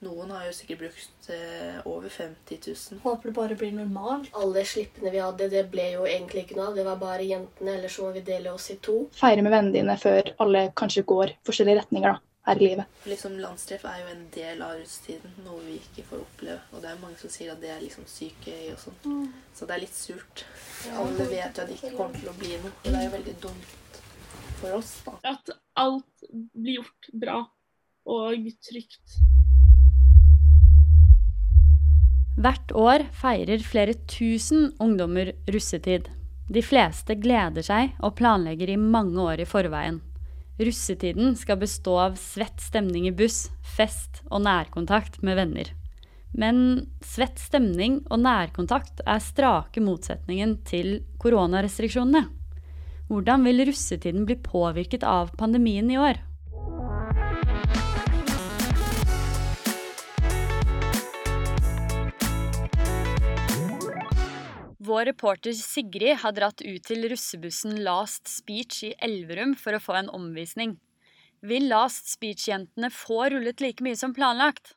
Noen har jo sikkert brukt eh, over 50 000. Håper det bare blir normalt. Alle slippene vi hadde, det ble jo egentlig ikke noe av. Det var bare jentene, eller så må vi dele oss i to. Feire med vennene dine før alle kanskje går forskjellige retninger da, her i livet. Liksom Landstreff er jo en del av russetiden, noe vi ikke får oppleve. Og det er mange som sier at det er liksom sykegøy og sånn. Så det er litt surt. Alle vet jo at det ikke kommer til å bli noe. Og det er jo veldig dumt for oss, da. At alt blir gjort bra og trygt. Hvert år feirer flere tusen ungdommer russetid. De fleste gleder seg og planlegger i mange år i forveien. Russetiden skal bestå av svett stemning i buss, fest og nærkontakt med venner. Men svett stemning og nærkontakt er strake motsetningen til koronarestriksjonene. Hvordan vil russetiden bli påvirket av pandemien i år? Vår reporter Sigrid har dratt ut til russebussen Last Speech i Elverum for å få en omvisning. Vil Last Speech-jentene få rullet like mye som planlagt?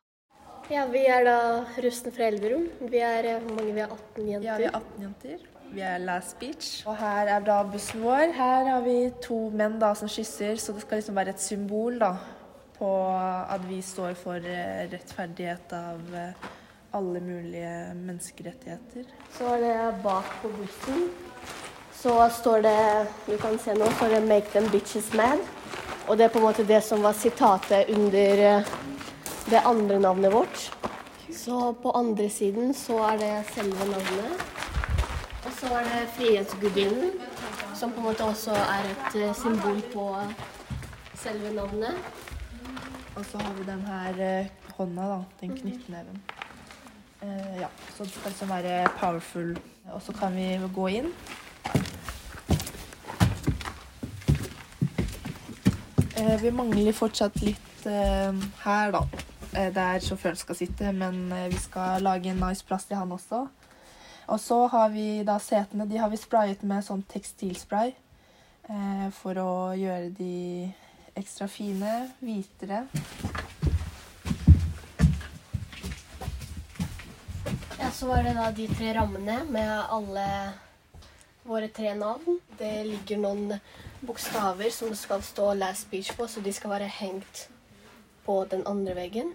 Ja, vi er da russen fra Elverum. Vi er eh, hvor mange? Vi er 18 jenter. Ja, vi er 18 jenter. Vi er Last Beach. Og her er da bussen vår. Her har vi to menn da som kysser, så det skal liksom være et symbol da på at vi står for eh, rettferdighet av eh, alle mulige menneskerettigheter. Så er det bak på bussen. Så står det Du kan se nå, så er det 'Make them bitches mad'. Og det er på en måte det som var sitatet under eh, det andre navnet vårt. Så på andre siden så er det selve navnet. Og så er det Frihetsgudinnen, som på en måte også er et eh, symbol på selve navnet. Og så har vi den her eh, hånda, da. Den knyttneven. Eh, ja, så det skal liksom være powerful. Og så kan vi gå inn. Eh, vi mangler fortsatt litt eh, her, da. Der sjåføren skal sitte, men vi skal lage en nice plass til han også. Og så har vi da setene. De har vi sprayet med sånn tekstilspray for å gjøre de ekstra fine, hvitere. Så var det da de tre rammene med alle våre tre navn. Det ligger noen bokstaver som det skal stå 'last speech' på, så de skal være hengt på den andre veggen.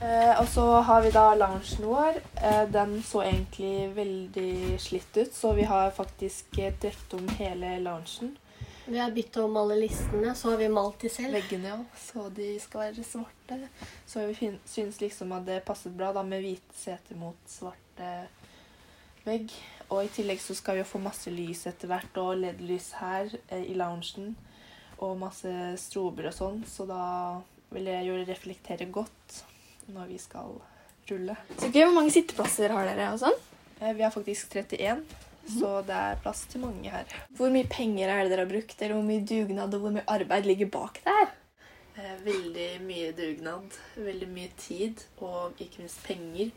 Eh, og så har vi da loungen vår. Eh, den så egentlig veldig slitt ut, så vi har faktisk eh, om hele loungen. Vi har byttet om alle listene, så har vi malt de selv. Veggene, ja. Så de skal være svarte. Så vi syns liksom at det passet bra da med hvite seter mot svarte vegg. Og i tillegg så skal vi jo få masse lys etter hvert, og LED-lys her eh, i loungen. Og masse strober og sånn, så da vil jeg jo reflektere godt når vi skal rulle. Så gøy, Hvor mange sitteplasser har dere? og sånn? Eh, Vi har faktisk 31, så det er plass til mange her. Hvor mye penger er det dere har brukt, eller hvor mye dugnad og hvor mye arbeid ligger bak det her? Veldig mye dugnad, veldig mye tid og ikke minst penger.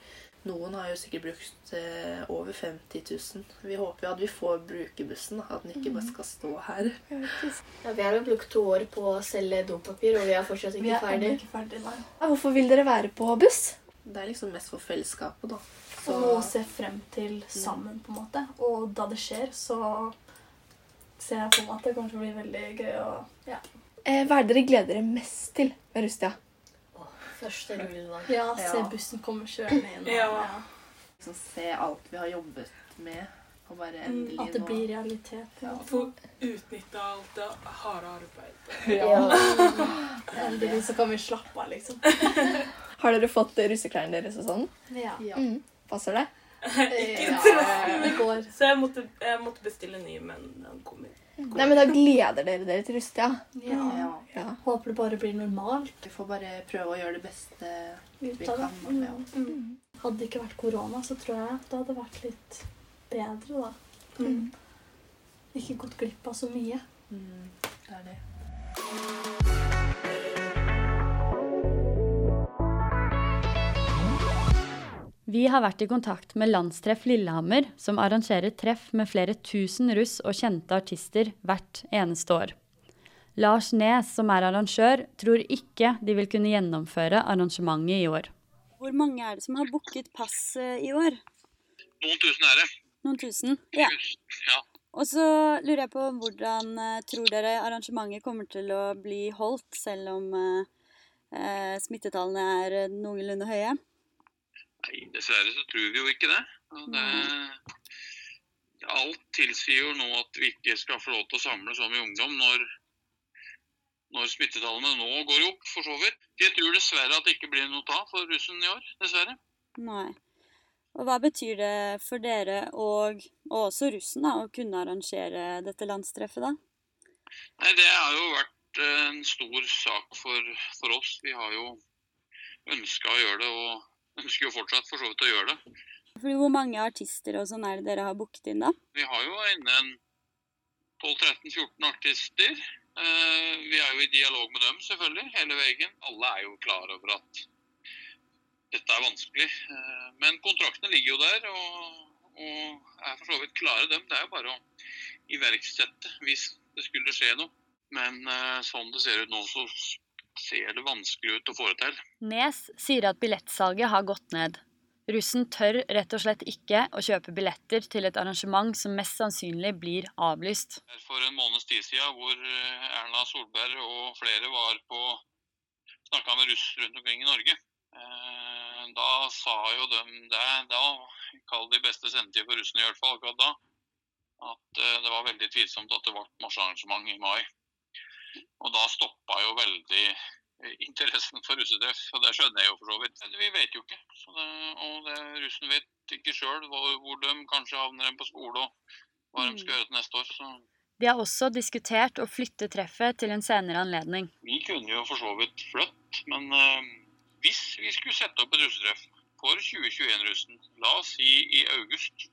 Noen har jo sikkert brukt eh, over 50 000. Vi håper jo at vi får bruke bussen, at den ikke bare skal stå her. Ja, vi har jo brukt to år på å selge dopapir, og vi er fortsatt ikke ferdig. ikke ferdig, nei. Hvorfor vil dere være på buss? Det er liksom mest for fellesskapet, da. Og noe å se frem til sammen, på en måte. Og da det skjer, så ser jeg på meg at det kommer til å bli veldig gøy. Og, ja. eh, hva er det dere gleder dere mest til med Rustia? Første juledag. Ja, se Ja. bussen komme kjørende inn. Ja. Ja. Liksom se alt vi har jobbet med, og bare endelig At det blir realitet. Ja. Få utnytte alt det harde arbeidet. Ja. Endelig så kan vi slappe av, liksom. Har dere fått russeklærne deres og sånn? Ja. Mm. Passer det? Ikke Ja, det går. Så jeg måtte, jeg måtte bestille ny, men den kommer. Nei, men Da gleder dere dere til Rustia. Ja. Ja. Håper det bare blir normalt Vi får bare prøve å gjøre det beste vi kan. Ja. Mm. Hadde det ikke vært korona, så tror jeg det hadde vært litt bedre, da. Mm. Ikke gått glipp av så mye. Mm, det er det. Vi har vært i kontakt med Landstreff Lillehammer, som arrangerer treff med flere tusen russ og kjente artister hvert eneste år. Lars Nes, som er arrangør, tror ikke de vil kunne gjennomføre arrangementet i år. Hvor mange er det som har booket pass i år? Noen tusen er det. Noen tusen? Ja. Ja. Og så lurer jeg på hvordan eh, tror dere arrangementet kommer til å bli holdt, selv om eh, eh, smittetallene er eh, noenlunde høye? Nei, dessverre så tror vi jo ikke det. Det alt tilsier jo nå at vi ikke skal få lov til å samle så i ungdom når, når smittetallene nå går opp, for så vidt. Jeg tror dessverre at det ikke blir noe av for russen i år. Dessverre. Nei. Og hva betyr det for dere og, og også russen da, å kunne arrangere dette landstreffet, da? Nei, det har jo vært eh, en stor sak for, for oss. Vi har jo ønska å gjøre det, og ønsker jo fortsatt for så vidt å gjøre det. For hvor mange artister og sånn er det dere har booket inn, da? Vi har jo inne en 12-13-14 artister. Eh, Vi er jo i dialog med dem, selvfølgelig, hele veien. Alle er jo klar over at dette er vanskelig. Eh, Men kontraktene ligger jo der, og, og er for så vidt klare, dem. Det er jo bare å iverksette hvis det skulle skje noe. Men eh, sånn det ser ut nå, så ser det vanskelig ut å få det til. Nes sier at billettsalget har gått ned. Russen tør rett og slett ikke å kjøpe billetter til et arrangement som mest sannsynlig blir avlyst. for en måneds tid siden hvor eh, Erna Solberg og flere var på snakka med russ rundt omkring i Norge. Eh, Da sa jo de det, da, kall de beste sendetid for russene i hvert fall akkurat da, at eh, det var veldig tvilsomt at det ble marsjarrangement i mai. Og da stoppa jo veldig eh, interessen for russetreff, og det skjønner jeg jo for så vidt. Men vi vet jo ikke. Så det, og det, russen vet ikke sjøl hvor, hvor de kanskje havner på skole og hva de skal gjøre til neste år. Så De har også diskutert å flytte treffet til en senere anledning. Vi kunne jo for så vidt flytt, men eh, hvis vi skulle sette opp et russetreff for 2021-russen, la oss si i august,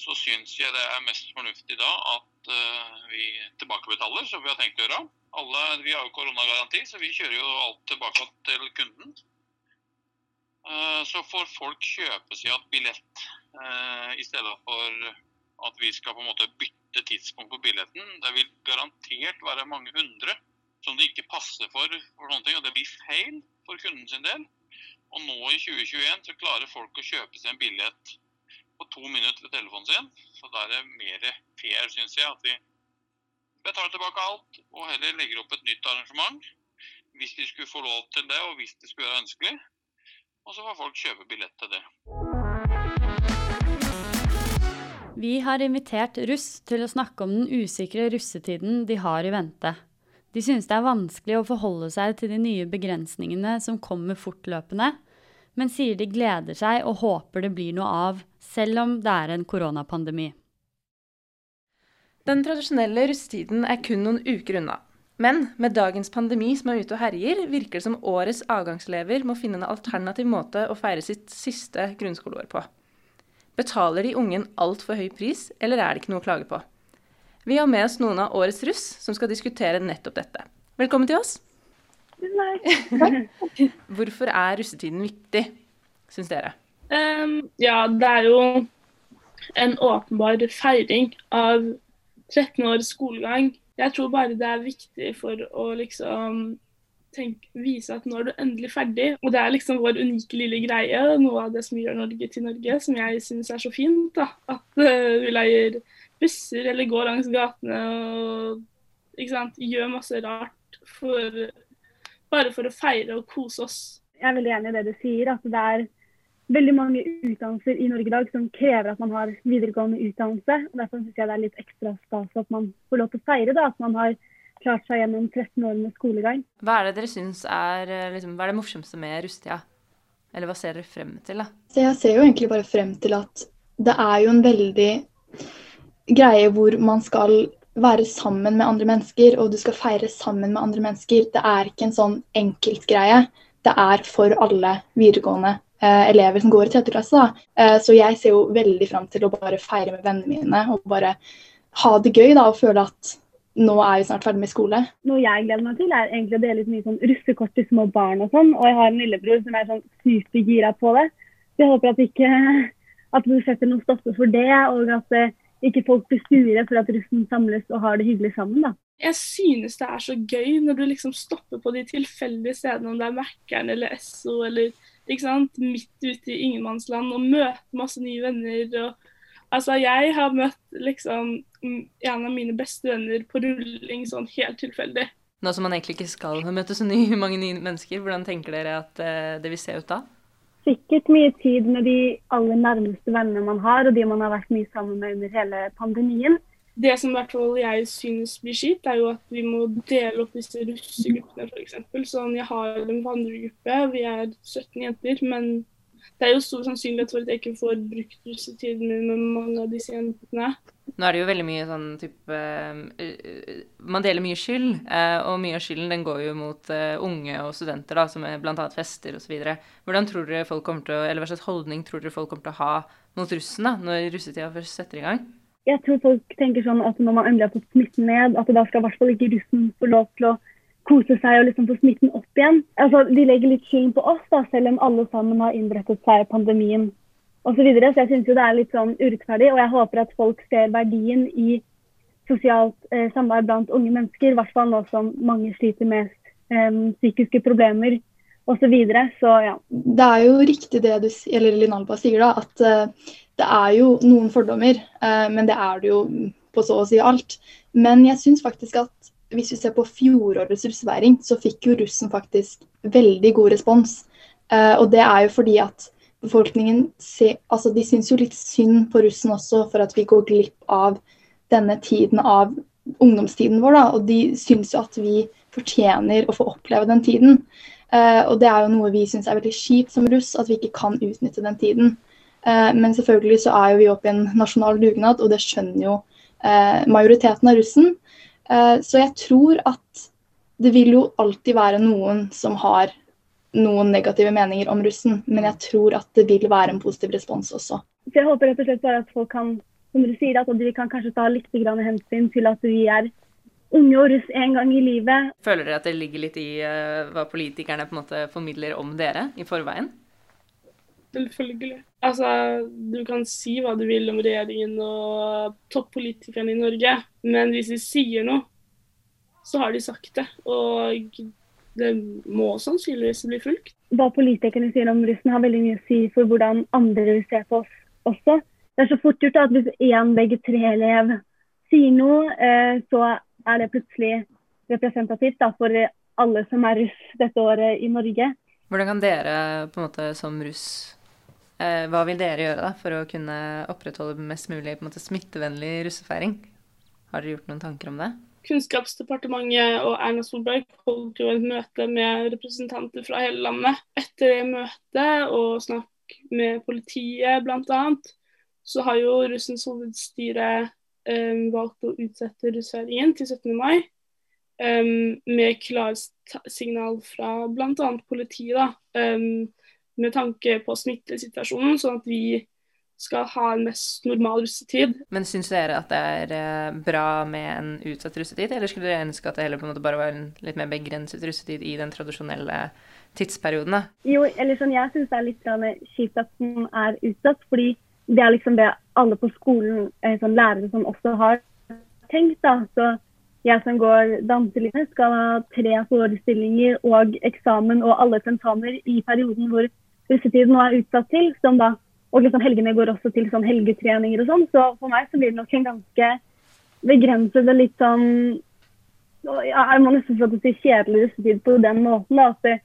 så syns jeg det er mest fornuftig da at eh, vi tilbakebetaler, som vi har tenkt å gjøre. Alle, vi har jo koronagaranti, så vi kjører jo alt tilbake til kunden. Eh, så får folk kjøpe seg et billett eh, i stedet for at vi skal på en måte bytte tidspunkt på billetten. Det vil garantert være mange hundre som det ikke passer for, for sånne ting, og det blir feil for kunden sin del. Og nå i 2021 så klarer folk å kjøpe seg en billett på to minutter ved telefonen sin. Så da er det mer fair, syns jeg, at vi betaler tilbake alt og heller legger opp et nytt arrangement. Hvis de skulle få lov til det, og hvis det skulle være ønskelig. Og så får folk kjøpe billett til det. Vi har invitert russ til å snakke om den usikre russetiden de har i vente. De synes det er vanskelig å forholde seg til de nye begrensningene som kommer fortløpende, men sier de gleder seg og håper det blir noe av, selv om det er en koronapandemi. Den tradisjonelle russetiden er kun noen uker unna. Men med dagens pandemi som er ute og herjer, virker det som årets avgangselever må finne en alternativ måte å feire sitt siste grunnskoleår på. Betaler de ungen en altfor høy pris, eller er det ikke noe å klage på? Vi har med oss noen av årets russ som skal diskutere nettopp dette. Velkommen til oss. Hvorfor er russetiden viktig, syns dere? Um, ja, det er jo en åpenbar feiring av 13 års skolegang. Jeg tror bare det er viktig for å liksom tenk, vise at nå er du endelig ferdig. Og det er liksom vår unike lille greie, noe av det som gjør Norge til Norge, som jeg syns er så fint. da. At uh, vi leier busser eller går langs gatene og sant, gjør masse rart for, bare for å feire og kose oss. Jeg er veldig enig i det du sier, at det er veldig mange utdannelser i Norge i dag som krever at man har videregående utdannelse. og Derfor syns jeg det er litt ekstra stas at man får lov til å feire da, at man har klart seg gjennom 13 år med skolegang. Hva er det dere syns er eh, liksom, hva er det morsomste med russetida? Eller hva ser dere frem til, da? Så jeg ser jo egentlig bare frem til at det er jo en veldig greie hvor man skal være sammen med andre mennesker, og du skal feire sammen med andre mennesker. Det er ikke en sånn enkeltgreie. Det er for alle videregående eh, elever som går i tredje klasse. Eh, så jeg ser jo veldig fram til å bare feire med vennene mine og bare ha det gøy da, og føle at nå er vi snart ferdig med skole. Noe jeg gleder meg til, er egentlig å dele ut mye sånn russekort til små barn og sånn. Og jeg har en lillebror som er sånn supergira på det. Så jeg håper at ikke at du setter noen stopper for det, og at eh, ikke folk blir sure for at russen samles og har det hyggelig sammen. da. Jeg synes det er så gøy når du liksom stopper på de tilfeldige stedene, om det er Mækkern eller Esso eller ikke sant, midt ute i ingenmannsland og møter masse nye venner. og Altså, jeg har møtt liksom en av mine beste venner på rulling sånn helt tilfeldig. Nå som man egentlig ikke skal møte så nye, mange nye mennesker, hvordan tenker dere at uh, det vil se ut da? Sikkert mye tid med de aller nærmeste vennene man har, og de man har vært mye sammen med under hele pandemien. Det som i hvert fall jeg synes blir kjipt, er jo at vi må dele opp disse russegruppene f.eks. Sånn, jeg har en vandregruppe, vi er 17 jenter, men det er jo stor sannsynlighet for at jeg ikke får brukt russetiden min med mange av disse jentene. Nå er det jo veldig mye sånn type uh, Man deler mye skyld, uh, og mye av skylden den går jo mot uh, unge og studenter, da, som bl.a. fester osv. Hvordan tror dere folk kommer til å, eller hva slags holdning tror dere folk kommer til å ha mot russen da, når russetida først setter i gang? Jeg tror folk tenker sånn at når man endelig har fått smitten ned, at da skal i hvert fall ikke russen få lov til å kose seg og liksom få smitten opp igjen. Altså, de legger litt skylden på oss, da, selv om alle sammen har innrettet seg i pandemien osv. Så, så jeg syns det er litt sånn urettferdig, og jeg håper at folk ser verdien i sosialt eh, samvær blant unge mennesker, i hvert fall nå som mange sliter med eh, psykiske problemer osv. Så, videre. så ja. Det er jo riktig det du eller Linalba sier, da, at uh, det er jo noen fordommer, uh, men det er det jo på så å si alt. Men jeg syns faktisk at hvis vi ser på fjorårets russefeiring, så fikk jo russen faktisk veldig god respons. Uh, og det er jo fordi at befolkningen se, altså de syns jo litt synd på russen også for at vi går glipp av denne tiden av ungdomstiden vår. Da, og de syns jo at vi fortjener å få oppleve den tiden. Uh, og det er jo noe vi syns er veldig kjipt som russ, at vi ikke kan utnytte den tiden. Uh, men selvfølgelig så er jo vi oppe i en nasjonal dugnad, og det skjønner jo majoriteten av russen. Eh, så jeg tror at det vil jo alltid være noen som har noen negative meninger om russen, men jeg tror at det vil være en positiv respons også. Så jeg håper rett og slett bare at folk kan som du sier, at de kan kanskje ta litt hensyn til at vi er unge og russ en gang i livet. Føler dere at det ligger litt i uh, hva politikerne på en måte formidler om dere i forveien? Selvfølgelig. Altså, du kan si hva du vil om regjeringen og toppolitikerne i Norge, men hvis de sier noe, så har de sagt det. Og det må sannsynligvis bli fulgt. Hva politikerne sier om russen, har veldig mye å si for hvordan andre vil se på oss også. Det er så fort gjort at hvis én VG3-elev sier noe, eh, så er det plutselig representativt da, for alle som er russ dette året i Norge. Hvordan kan dere på en måte som russ hva vil dere gjøre da, for å kunne opprettholde mest mulig måte, smittevennlig russefeiring? Har dere gjort noen tanker om det? Kunnskapsdepartementet og Erna Solberg holdt jo et møte med representanter fra hele landet. Etter det møtet og snakk med politiet bl.a., så har jo russens hovedstyre um, valgt å utsette russfeiringen til 17. mai. Um, med klarsignal fra bl.a. politiet. da, um, med tanke på smittesituasjonen, sånn at vi skal ha en mest normal russetid. Men syns dere at det er eh, bra med en utsatt russetid, eller skulle dere ønske at det heller på en måte bare var en litt mer begrenset russetid i den tradisjonelle tidsperioden? da? Jo, eller sånn, jeg syns det er litt kjipt at den er utsatt, fordi det er liksom det alle på skolen, eh, sånn lærere som også har tenkt. da, så jeg som går danselinje, skal ha tre forestillinger og eksamen og alle tentamer i perioden hvor russetiden nå er utsatt til. som da, Og liksom helgene går også til sånn helgetreninger og sånn. Så for meg så blir det nok en ganske begrenset og litt sånn ja, Jeg må nesten få si kjedelig russetid på den måten. da, at, det,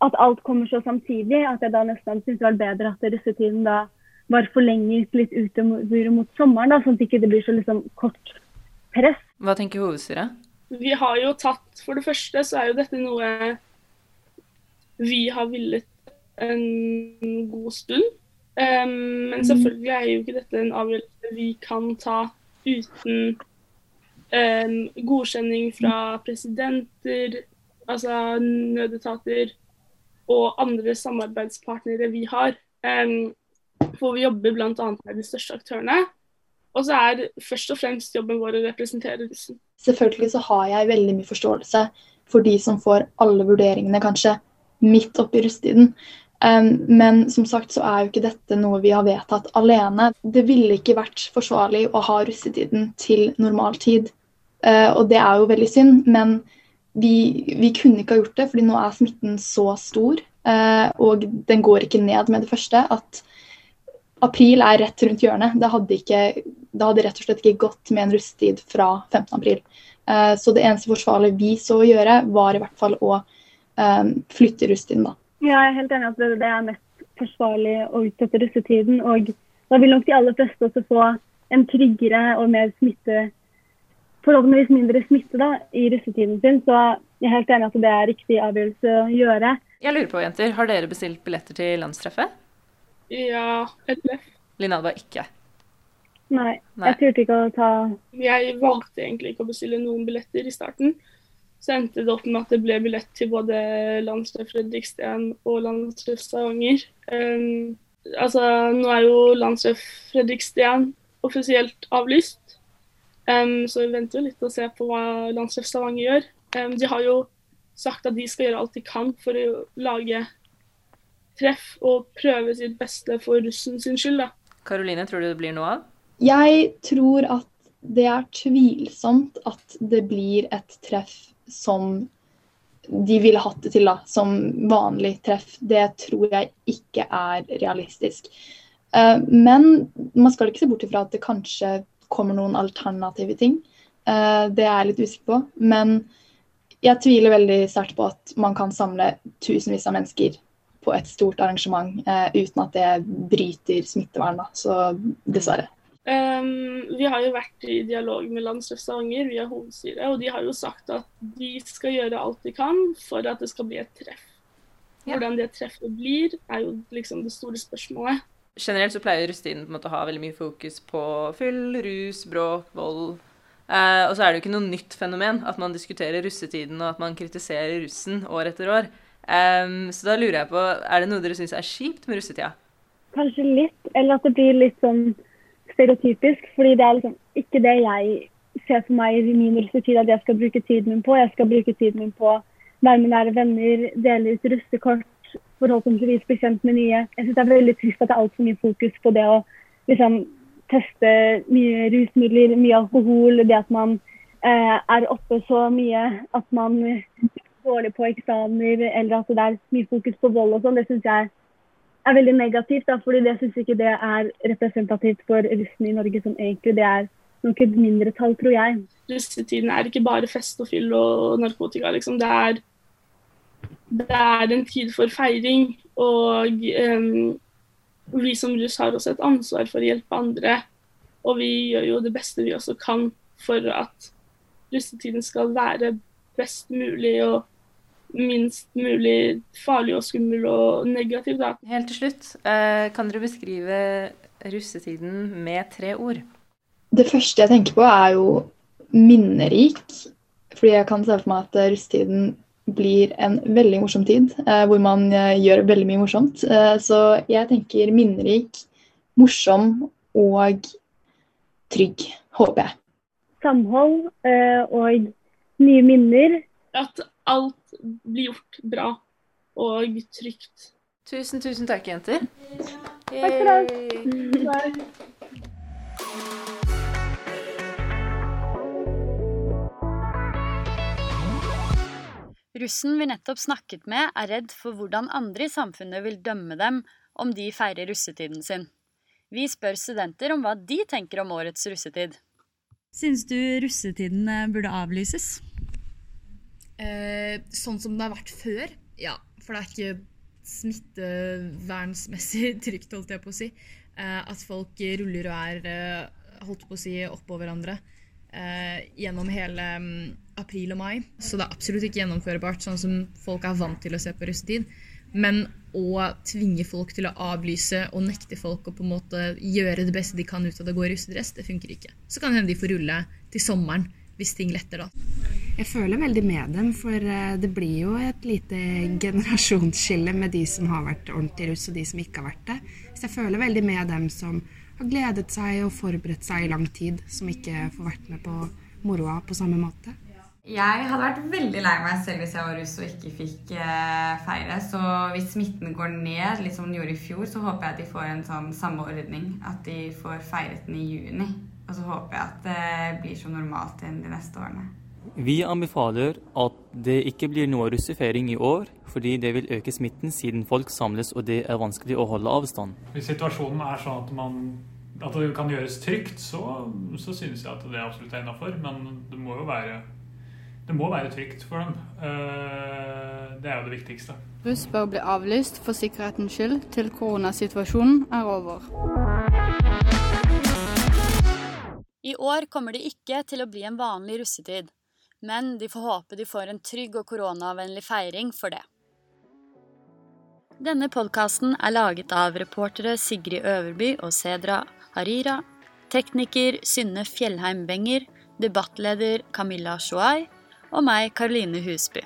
at alt kommer så samtidig. At jeg da nesten syns det var bedre at russetiden da var forlenget litt utover mot sommeren. da, Sånn at det ikke blir så liksom kort press. Hva tenker hovedstyret? Vi har jo tatt For det første så er jo dette noe vi har villet en god stund. Um, men selvfølgelig er jo ikke dette en avgjørelse vi kan ta uten um, godkjenning fra presidenter, altså nødetater og andre samarbeidspartnere vi har. Um, for vi jobber bl.a. med de største aktørene. Og så er først og fremst jobben vår å representere russen. Selvfølgelig så har jeg veldig mye forståelse for de som får alle vurderingene kanskje midt oppi russetiden. Men som sagt så er jo ikke dette noe vi har vedtatt alene. Det ville ikke vært forsvarlig å ha russetiden til normal tid. Uh, og det er jo veldig synd, men vi, vi, kunne ikke ha gjort det, fordi nå er smitten så stor. Eh, og den går ikke ned med det første. At april er rett rundt hjørnet. Det hadde, ikke, det hadde rett og slett ikke gått med en russetid fra 15. april. Eh, så det eneste forsvarlige vi så å gjøre, var i hvert fall å eh, flytte russetiden, da. Ja, jeg er helt enig at det er mest forsvarlig å utsette russetiden. Og da vil nok de aller fleste også få en tryggere og mer smitte forhåpentligvis mindre smitte da, i russetiden sin. Så jeg er helt enig at det er riktig avgjørelse å gjøre. Jeg lurer på, jenter, Har dere bestilt billetter til landstreffet? Ja, et treff. Linnalva ikke? Nei, Nei, jeg turte ikke å ta Jeg valgte egentlig ikke å bestille noen billetter i starten. Så endte det opp med at det ble billett til både landstreff Fredriksten og landstreff Stavanger. Um, altså, nå er jo landstreff Fredriksten offisielt avlyst. Um, så vi venter jo litt og ser på hva landstreff Stavanger gjør. Um, de har jo sagt at de skal gjøre alt de kan for å lage treff og prøve sitt beste for russen sin skyld. da. Karoline, tror du det blir noe av? Jeg tror at det er tvilsomt at det blir et treff som de ville hatt det til da, som vanlig treff. Det tror jeg ikke er realistisk. Uh, men man skal ikke se bort ifra at det kanskje kommer noen alternative ting. Uh, det er jeg litt usikker på. Men jeg tviler veldig sterkt på at man kan samle tusenvis av mennesker på et stort arrangement uh, uten at det bryter smittevern. Da. Så dessverre. Um, vi har jo vært i dialog med Landstreff Stavanger via hovedstyret, og de har jo sagt at de skal gjøre alt de kan for at det skal bli et treff. Ja. Hvordan det treffet blir, er jo liksom det store spørsmålet. Generelt så pleier russetiden på en måte å ha veldig mye fokus på fyll, rus, bråk, vold. Eh, og så er det jo ikke noe nytt fenomen at man diskuterer russetiden og at man kritiserer russen år etter år. Um, så da lurer jeg på, er det noe dere syns er kjipt med russetida? Kanskje litt, eller at det blir litt sånn stereotypisk. Fordi det er liksom ikke det jeg ser for meg i min russetid at jeg skal bruke tiden min på. Jeg skal bruke tiden min på være med nære venner, dele ut russekort, forhåpentligvis bli kjent med nye. Jeg syns det er veldig trist at det er altfor mye fokus på det å liksom, teste mye rusmidler, mye alkohol. Det at man eh, er oppe så mye at man dårlig på eksamener, eller at det er mye fokus på vold og sånn. Det syns jeg er veldig negativt, da, fordi jeg syns ikke det er representativt for russen i Norge som egentlig det er nok et mindretall, tror jeg. Russetiden er ikke bare fest og fyll og narkotika, liksom. Det er det er en tid for feiring. Og um, vi som russ har også et ansvar for å hjelpe andre. Og vi gjør jo det beste vi også kan for at russetiden skal være best mulig og minst mulig farlig og skummel og negativ. Da. Helt til slutt, eh, kan dere beskrive russetiden med tre ord? Det første jeg tenker på, er jo minnerik. Fordi jeg kan se for meg at russetiden blir en veldig morsom tid, eh, hvor man eh, gjør veldig mye morsomt. Eh, så jeg tenker minnerik, morsom og trygg, håper jeg. Samhold eh, og nye minner. At alt blir gjort bra og trygt. Tusen, tusen takk, jenter. Takk for det. Russen vi nettopp snakket med, er redd for hvordan andre i samfunnet vil dømme dem om de feirer russetiden sin. Vi spør studenter om hva de tenker om årets russetid. Syns du russetiden eh, burde avlyses? Eh, sånn som det har vært før, ja. For det er ikke smittevernsmessig trygt, holdt jeg på å si. Eh, at folk ruller og er eh, holdt på å si oppå hverandre eh, gjennom hele um, april og mai. Så det er absolutt ikke gjennomførbart, sånn som folk er vant til å se på russetid. Men å tvinge folk til å avlyse og nekte folk å på en måte gjøre det beste de kan ut av det å gå i russedress, det funker ikke. Så kan hende de får rulle til sommeren hvis ting letter da. Jeg føler veldig med dem, for eh, det blir jo et lite generasjonsskille med de som har vært ordentlig russ og de som ikke har vært det. Så jeg føler veldig med dem som har gledet seg og forberedt seg i lang tid, som ikke får vært med på moroa på samme måte. Jeg hadde vært veldig lei meg selv hvis jeg var russ og ikke fikk eh, feire. Så hvis smitten går ned, litt som den gjorde i fjor, så håper jeg at de får en sånn samme ordning. At de får feiret den i juni. Og så håper jeg at det blir så normalt igjen de neste årene. Vi anbefaler at det ikke blir noe russefeiring i år, fordi det vil øke smitten siden folk samles og det er vanskelig å holde avstand. Hvis situasjonen er sånn at, man, at det kan gjøres trygt, så, så synes jeg at det absolutt er innafor. Men det må jo være, det må være trygt for dem. Eh, det er jo det viktigste. Russ bør bli avlyst for sikkerhetens skyld til koronasituasjonen er over. I år kommer det ikke til å bli en vanlig russetid men de får håpe de får en trygg og koronavennlig feiring for det. Denne podkasten er laget av reportere Sigrid Øverby og Sedra Harira, tekniker Synne Fjellheim Benger, debattleder Camilla Shuai og meg, Karoline Husby.